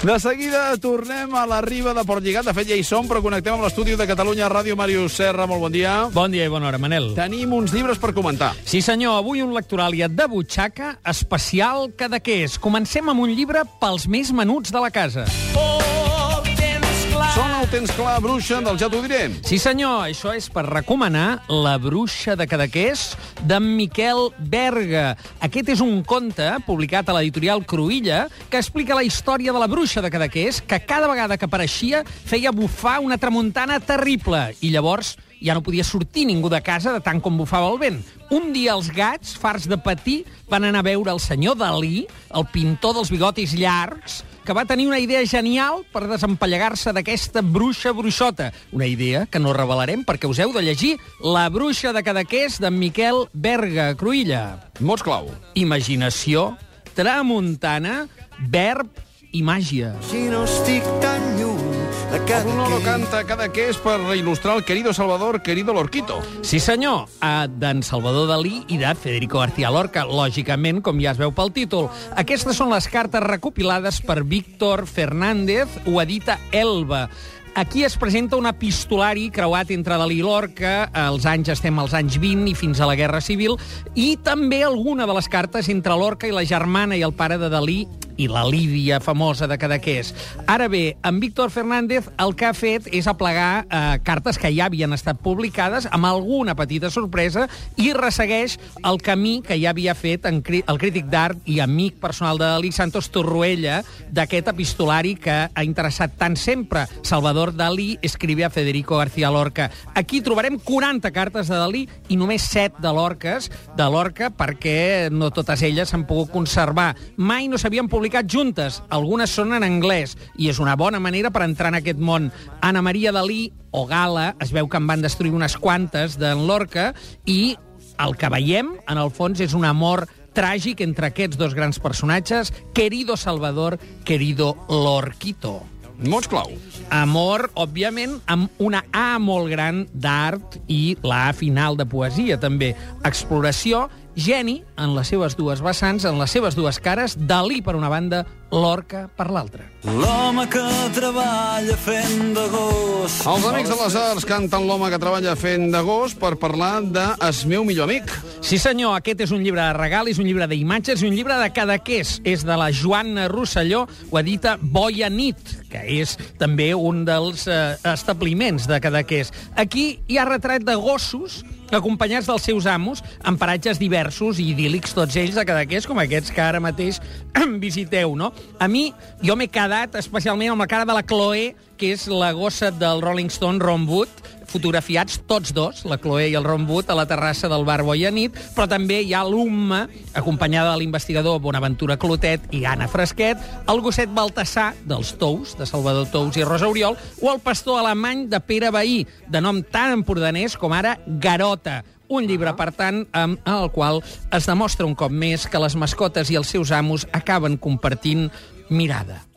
De seguida tornem a la riba de Port Lligat. De fet, ja hi som, però connectem amb l'estudi de Catalunya Ràdio. Màrius Serra, molt bon dia. Bon dia i bona hora, Manel. Tenim uns llibres per comentar. Sí, senyor, avui un lectoràlia de butxaca especial Cadaqués. Comencem amb un llibre pels més menuts de la casa. Sona el tens clar, bruixa, del ja t'ho diré. Sí, senyor, això és per recomanar La bruixa de Cadaqués d'en Miquel Berga. Aquest és un conte publicat a l'editorial Cruïlla que explica la història de la bruixa de Cadaqués que cada vegada que apareixia feia bufar una tramuntana terrible i llavors ja no podia sortir ningú de casa de tant com bufava el vent. Un dia els gats, farts de patir, van anar a veure el senyor Dalí, el pintor dels bigotis llargs, que va tenir una idea genial per desempallegar-se d'aquesta bruixa bruixota. Una idea que no revelarem perquè us heu de llegir La bruixa de Cadaqués d'en Miquel Berga Cruïlla. Mots clau. Imaginació, tramuntana, verb i màgia. Si no estic tan lluny cada Brunolo canta cada que és per il·lustrar el querido Salvador, querido Lorquito. Sí, senyor, eh, d'en Salvador Dalí i de Federico García Lorca, lògicament, com ja es veu pel títol. Aquestes són les cartes recopilades per Víctor Fernández, ho edita Elba. Aquí es presenta un epistolari creuat entre Dalí i Lorca, els anys estem als anys 20 i fins a la Guerra Civil, i també alguna de les cartes entre Lorca i la germana i el pare de Dalí i la Lídia famosa de Cadaqués. Ara bé, en Víctor Fernández el que ha fet és aplegar eh, cartes que ja havien estat publicades amb alguna petita sorpresa i ressegueix el camí que ja havia fet en cri el crític d'art i amic personal de Dalí, Santos Torruella, d'aquest epistolari que ha interessat tant sempre Salvador Dalí escrive a Federico García Lorca. Aquí trobarem 40 cartes de Dalí i només 7 de Lorques, de Lorca, perquè no totes elles s'han pogut conservar. Mai no s'havien publicat juntes. Algunes són en anglès i és una bona manera per entrar en aquest món. Anna Maria Dalí o Gala, es veu que en van destruir unes quantes d'en Lorca i el que veiem, en el fons, és un amor tràgic entre aquests dos grans personatges, querido Salvador, querido Lorquito. Mots clau. Amor, òbviament, amb una A molt gran d'art i la A final de poesia, també. Exploració, geni en les seves dues vessants, en les seves dues cares, Dalí per una banda, Lorca per l'altra. L'home que treballa fent de gos. Els amics de les arts canten l'home que treballa fent de gos per parlar de Es meu millor amic. Sí, senyor, aquest és un llibre de regal, és un llibre d'imatges i un llibre de Cadaqués. És de la Joana Rosselló, ho edita Boia Nit, que és també un dels eh, establiments de Cadaqués. Aquí hi ha retrat de gossos acompanyats dels seus amos, en paratges diversos i idíl·lics, tots ells de Cadaqués, com aquests que ara mateix visiteu, no? A mi, jo m'he quedat especialment amb la cara de la Chloe, que és la gossa del Rolling Stone Ron Wood, fotografiats tots dos, la Chloe i el Ron Wood, a la terrassa del bar Boianit, però també hi ha l'Umma, acompanyada de l'investigador Bonaventura Clotet i Anna Fresquet, el gosset Baltasar, dels Tous, de Salvador Tous i Rosa Oriol, o el pastor alemany de Pere Bahí, de nom tan empordanès com ara Garota, un llibre, per tant, amb el qual es demostra un cop més que les mascotes i els seus amos acaben compartint mirada.